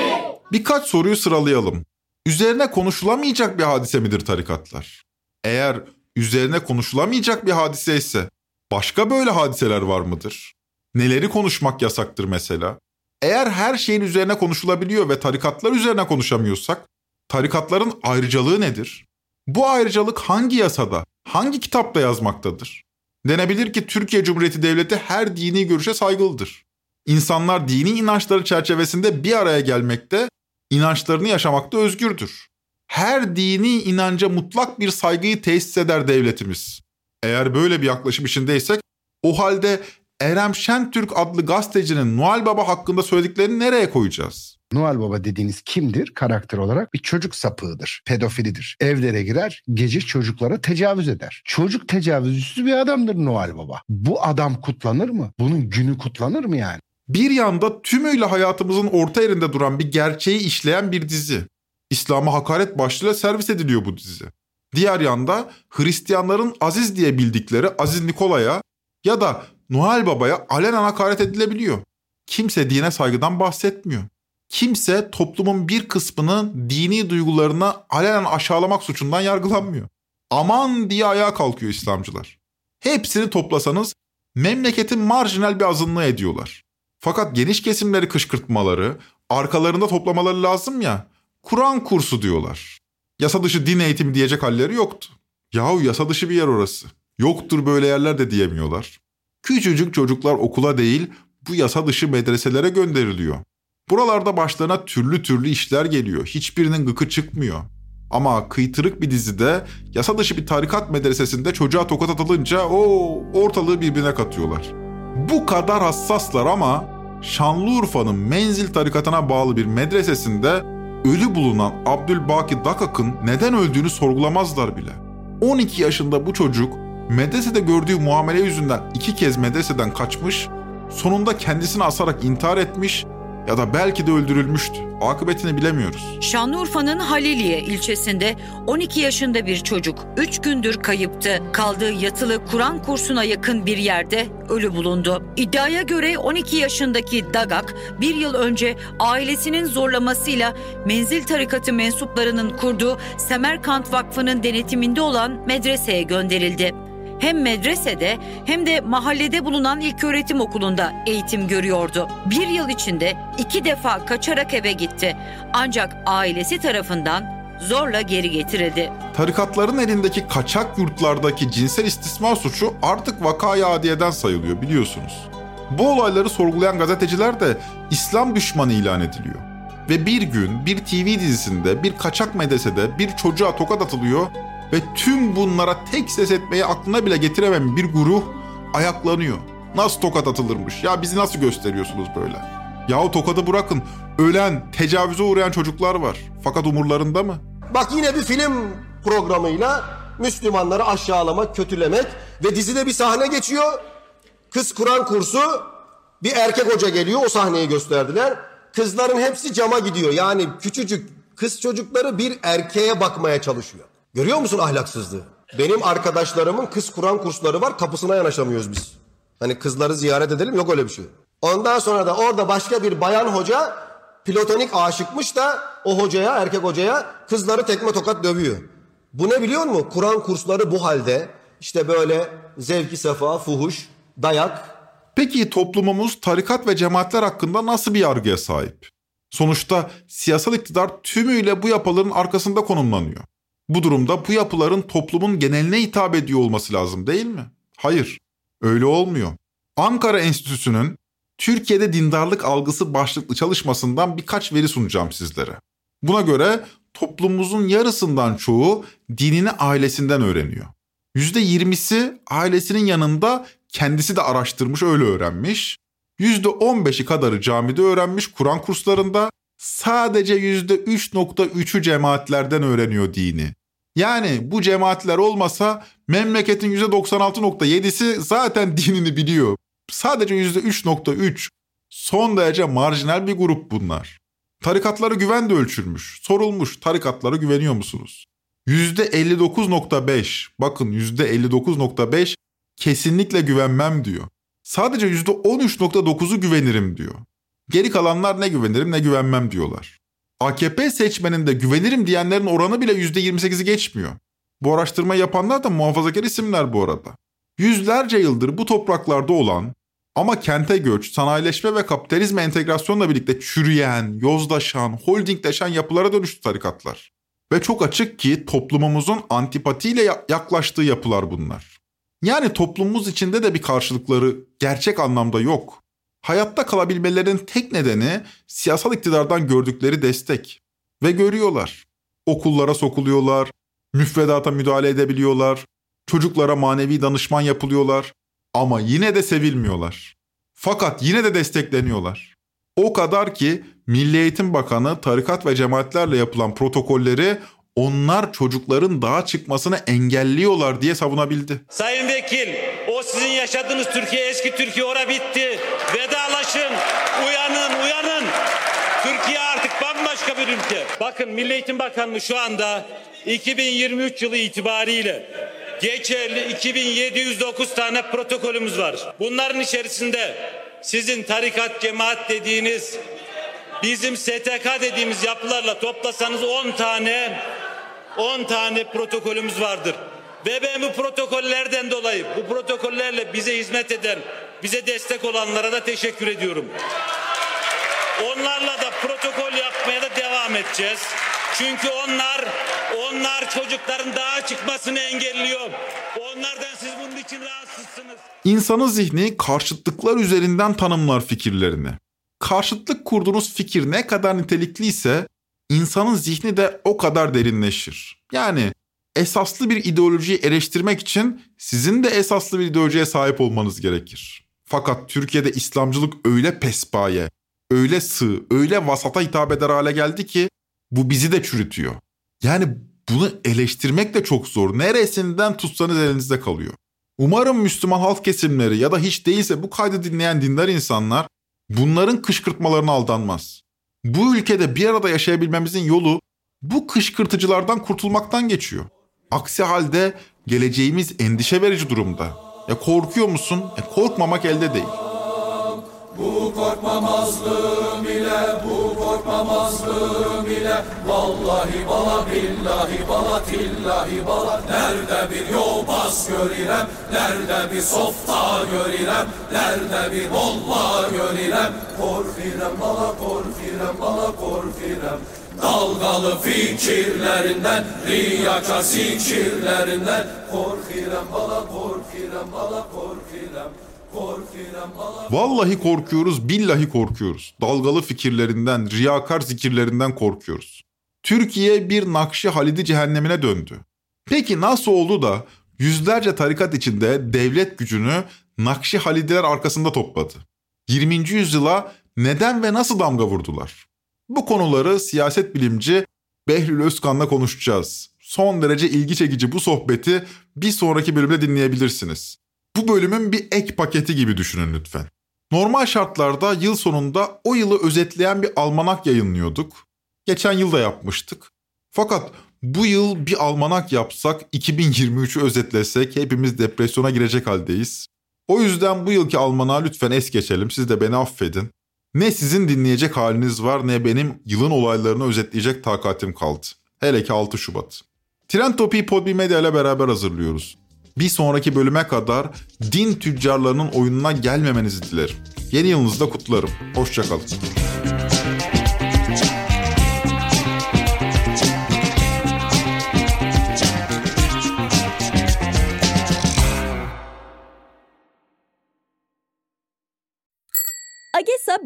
Birkaç soruyu sıralayalım. Üzerine konuşulamayacak bir hadise midir tarikatlar? Eğer üzerine konuşulamayacak bir hadise ise başka böyle hadiseler var mıdır? Neleri konuşmak yasaktır mesela? Eğer her şeyin üzerine konuşulabiliyor ve tarikatlar üzerine konuşamıyorsak, tarikatların ayrıcalığı nedir? Bu ayrıcalık hangi yasada, hangi kitapta yazmaktadır? Denebilir ki Türkiye Cumhuriyeti Devleti her dini görüşe saygılıdır. İnsanlar dini inançları çerçevesinde bir araya gelmekte, inançlarını yaşamakta özgürdür. Her dini inanca mutlak bir saygıyı tesis eder devletimiz. Eğer böyle bir yaklaşım içindeysek, o halde Erem Şentürk adlı gazetecinin Noel Baba hakkında söylediklerini nereye koyacağız? Noel Baba dediğiniz kimdir karakter olarak? Bir çocuk sapığıdır, pedofilidir. Evlere girer, gece çocuklara tecavüz eder. Çocuk tecavüzcüsü bir adamdır Noel Baba. Bu adam kutlanır mı? Bunun günü kutlanır mı yani? Bir yanda tümüyle hayatımızın orta yerinde duran bir gerçeği işleyen bir dizi. İslam'a hakaret başlığıyla servis ediliyor bu dizi. Diğer yanda Hristiyanların Aziz diye bildikleri Aziz Nikola'ya ya da Noel Baba'ya alenen hakaret edilebiliyor. Kimse dine saygıdan bahsetmiyor. Kimse toplumun bir kısmının dini duygularına alenen aşağılamak suçundan yargılanmıyor. Aman diye ayağa kalkıyor İslamcılar. Hepsini toplasanız memleketin marjinal bir azınlığı ediyorlar. Fakat geniş kesimleri kışkırtmaları, arkalarında toplamaları lazım ya, Kur'an kursu diyorlar. Yasa dışı din eğitimi diyecek halleri yoktu. Yahu yasa dışı bir yer orası. Yoktur böyle yerler de diyemiyorlar. Küçücük çocuklar okula değil, bu yasa dışı medreselere gönderiliyor. Buralarda başlarına türlü türlü işler geliyor. Hiçbirinin gıkı çıkmıyor. Ama kıytırık bir dizide yasa dışı bir tarikat medresesinde çocuğa tokat atılınca o ortalığı birbirine katıyorlar. Bu kadar hassaslar ama Şanlıurfa'nın Menzil tarikatına bağlı bir medresesinde ölü bulunan Abdülbaki Dakak'ın neden öldüğünü sorgulamazlar bile. 12 yaşında bu çocuk medresede gördüğü muamele yüzünden iki kez medreseden kaçmış, sonunda kendisini asarak intihar etmiş ya da belki de öldürülmüştü. Akıbetini bilemiyoruz. Şanlıurfa'nın Haliliye ilçesinde 12 yaşında bir çocuk 3 gündür kayıptı. Kaldığı yatılı Kur'an kursuna yakın bir yerde ölü bulundu. İddiaya göre 12 yaşındaki Dagak bir yıl önce ailesinin zorlamasıyla Menzil Tarikatı mensuplarının kurduğu Semerkant Vakfı'nın denetiminde olan medreseye gönderildi hem medresede hem de mahallede bulunan ilköğretim okulunda eğitim görüyordu. Bir yıl içinde iki defa kaçarak eve gitti. Ancak ailesi tarafından zorla geri getirildi. Tarikatların elindeki kaçak yurtlardaki cinsel istismar suçu artık vakaya adiyeden sayılıyor biliyorsunuz. Bu olayları sorgulayan gazeteciler de İslam düşmanı ilan ediliyor. Ve bir gün bir TV dizisinde bir kaçak medresede bir çocuğa tokat atılıyor ve tüm bunlara tek ses etmeyi aklına bile getiremem bir guruh ayaklanıyor. Nasıl tokat atılırmış? Ya bizi nasıl gösteriyorsunuz böyle? Yahu tokadı bırakın. Ölen, tecavüze uğrayan çocuklar var. Fakat umurlarında mı? Bak yine bir film programıyla Müslümanları aşağılamak, kötülemek ve dizide bir sahne geçiyor. Kız Kur'an kursu bir erkek hoca geliyor o sahneyi gösterdiler. Kızların hepsi cama gidiyor. Yani küçücük kız çocukları bir erkeğe bakmaya çalışıyor. Görüyor musun ahlaksızlığı? Benim arkadaşlarımın kız Kur'an kursları var kapısına yanaşamıyoruz biz. Hani kızları ziyaret edelim yok öyle bir şey. Ondan sonra da orada başka bir bayan hoca platonik aşıkmış da o hocaya erkek hocaya kızları tekme tokat dövüyor. Bu ne biliyor musun? Kur'an kursları bu halde işte böyle zevki sefa, fuhuş, dayak. Peki toplumumuz tarikat ve cemaatler hakkında nasıl bir yargıya sahip? Sonuçta siyasal iktidar tümüyle bu yapıların arkasında konumlanıyor. Bu durumda bu yapıların toplumun geneline hitap ediyor olması lazım değil mi? Hayır, öyle olmuyor. Ankara Enstitüsü'nün Türkiye'de dindarlık algısı başlıklı çalışmasından birkaç veri sunacağım sizlere. Buna göre toplumumuzun yarısından çoğu dinini ailesinden öğreniyor. %20'si ailesinin yanında kendisi de araştırmış öyle öğrenmiş. %15'i kadarı camide öğrenmiş Kur'an kurslarında sadece %3.3'ü cemaatlerden öğreniyor dini. Yani bu cemaatler olmasa memleketin %96.7'si zaten dinini biliyor. Sadece %3.3 son derece marjinal bir grup bunlar. Tarikatlara güven de ölçülmüş. Sorulmuş tarikatlara güveniyor musunuz? %59.5 bakın %59.5 kesinlikle güvenmem diyor. Sadece %13.9'u güvenirim diyor. Geri kalanlar ne güvenirim ne güvenmem diyorlar. AKP seçmeninde güvenirim diyenlerin oranı bile %28'i geçmiyor. Bu araştırma yapanlar da muhafazakar isimler bu arada. Yüzlerce yıldır bu topraklarda olan ama kente göç, sanayileşme ve kapitalizme entegrasyonla birlikte çürüyen, yozlaşan, holdingleşen yapılara dönüştü tarikatlar. Ve çok açık ki toplumumuzun antipatiyle yaklaştığı yapılar bunlar. Yani toplumumuz içinde de bir karşılıkları gerçek anlamda yok. Hayatta kalabilmelerinin tek nedeni siyasal iktidardan gördükleri destek. Ve görüyorlar. Okullara sokuluyorlar, müfredata müdahale edebiliyorlar, çocuklara manevi danışman yapılıyorlar ama yine de sevilmiyorlar. Fakat yine de destekleniyorlar. O kadar ki Milli Eğitim Bakanı tarikat ve cemaatlerle yapılan protokolleri onlar çocukların dağa çıkmasını engelliyorlar diye savunabildi. Sayın Vekil, sizin yaşadığınız Türkiye eski Türkiye ora bitti. Vedalaşın, uyanın, uyanın. Türkiye artık bambaşka bir ülke. Bakın Milli Eğitim Bakanlığı şu anda 2023 yılı itibariyle geçerli 2709 tane protokolümüz var. Bunların içerisinde sizin tarikat, cemaat dediğiniz bizim STK dediğimiz yapılarla toplasanız 10 tane 10 tane protokolümüz vardır. Ve protokollerden dolayı, bu protokollerle bize hizmet eden, bize destek olanlara da teşekkür ediyorum. Onlarla da protokol yapmaya da devam edeceğiz. Çünkü onlar onlar çocukların dağa çıkmasını engelliyor. Onlardan siz bunun için rahatsızsınız. İnsanın zihni karşıtlıklar üzerinden tanımlar fikirlerini. Karşıtlık kurduğunuz fikir ne kadar nitelikliyse insanın zihni de o kadar derinleşir. Yani esaslı bir ideolojiyi eleştirmek için sizin de esaslı bir ideolojiye sahip olmanız gerekir. Fakat Türkiye'de İslamcılık öyle pespaye, öyle sığ, öyle vasata hitap eder hale geldi ki bu bizi de çürütüyor. Yani bunu eleştirmek de çok zor. Neresinden tutsanız elinizde kalıyor. Umarım Müslüman halk kesimleri ya da hiç değilse bu kaydı dinleyen dindar insanlar bunların kışkırtmalarına aldanmaz. Bu ülkede bir arada yaşayabilmemizin yolu bu kışkırtıcılardan kurtulmaktan geçiyor. Aksi halde geleceğimiz endişe verici durumda. Ya korkuyor musun? E korkmamak elde değil. Bu korkmamazlığım ile, bu korkmamazlığım ile Vallahi bala billahi bala tillahi bala Nerede bir yobaz görürem, nerede bir softa görürem Nerede bir molla görürem Korfirem bala korfirem bala korfirem Dalgalı fikirlerinden, riyakar zikirlerinden Korfirem bala korfirem bala korfirem Vallahi korkuyoruz, billahi korkuyoruz. Dalgalı fikirlerinden, riyakar zikirlerinden korkuyoruz. Türkiye bir Nakşi Halidi cehennemine döndü. Peki nasıl oldu da yüzlerce tarikat içinde devlet gücünü Nakşi Halidiler arkasında topladı? 20. yüzyıla neden ve nasıl damga vurdular? Bu konuları siyaset bilimci Behlül Özkan'la konuşacağız. Son derece ilgi çekici bu sohbeti bir sonraki bölümde dinleyebilirsiniz. Bu bölümün bir ek paketi gibi düşünün lütfen. Normal şartlarda yıl sonunda o yılı özetleyen bir almanak yayınlıyorduk. Geçen yıl da yapmıştık. Fakat bu yıl bir almanak yapsak 2023'ü özetlesek hepimiz depresyona girecek haldeyiz. O yüzden bu yılki almanağı lütfen es geçelim. Siz de beni affedin. Ne sizin dinleyecek haliniz var ne benim yılın olaylarını özetleyecek takatim kaldı. Hele ki 6 Şubat. Trend Topi'yi Podbi Medya ile beraber hazırlıyoruz. Bir sonraki bölüme kadar din tüccarlarının oyununa gelmemenizi dilerim. Yeni yılınızda kutlarım. Hoşçakalın.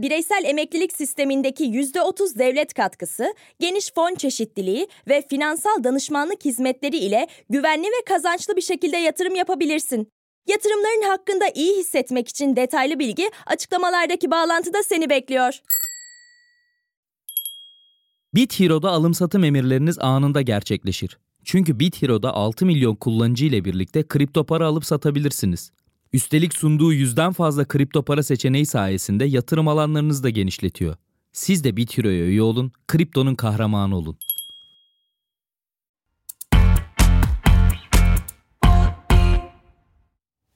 Bireysel emeklilik sistemindeki %30 devlet katkısı, geniş fon çeşitliliği ve finansal danışmanlık hizmetleri ile güvenli ve kazançlı bir şekilde yatırım yapabilirsin. Yatırımların hakkında iyi hissetmek için detaylı bilgi açıklamalardaki bağlantıda seni bekliyor. BitHero'da alım satım emirleriniz anında gerçekleşir. Çünkü BitHero'da 6 milyon kullanıcı ile birlikte kripto para alıp satabilirsiniz. Üstelik sunduğu yüzden fazla kripto para seçeneği sayesinde yatırım alanlarınızı da genişletiyor. Siz de BitHero'ya üye olun, kriptonun kahramanı olun.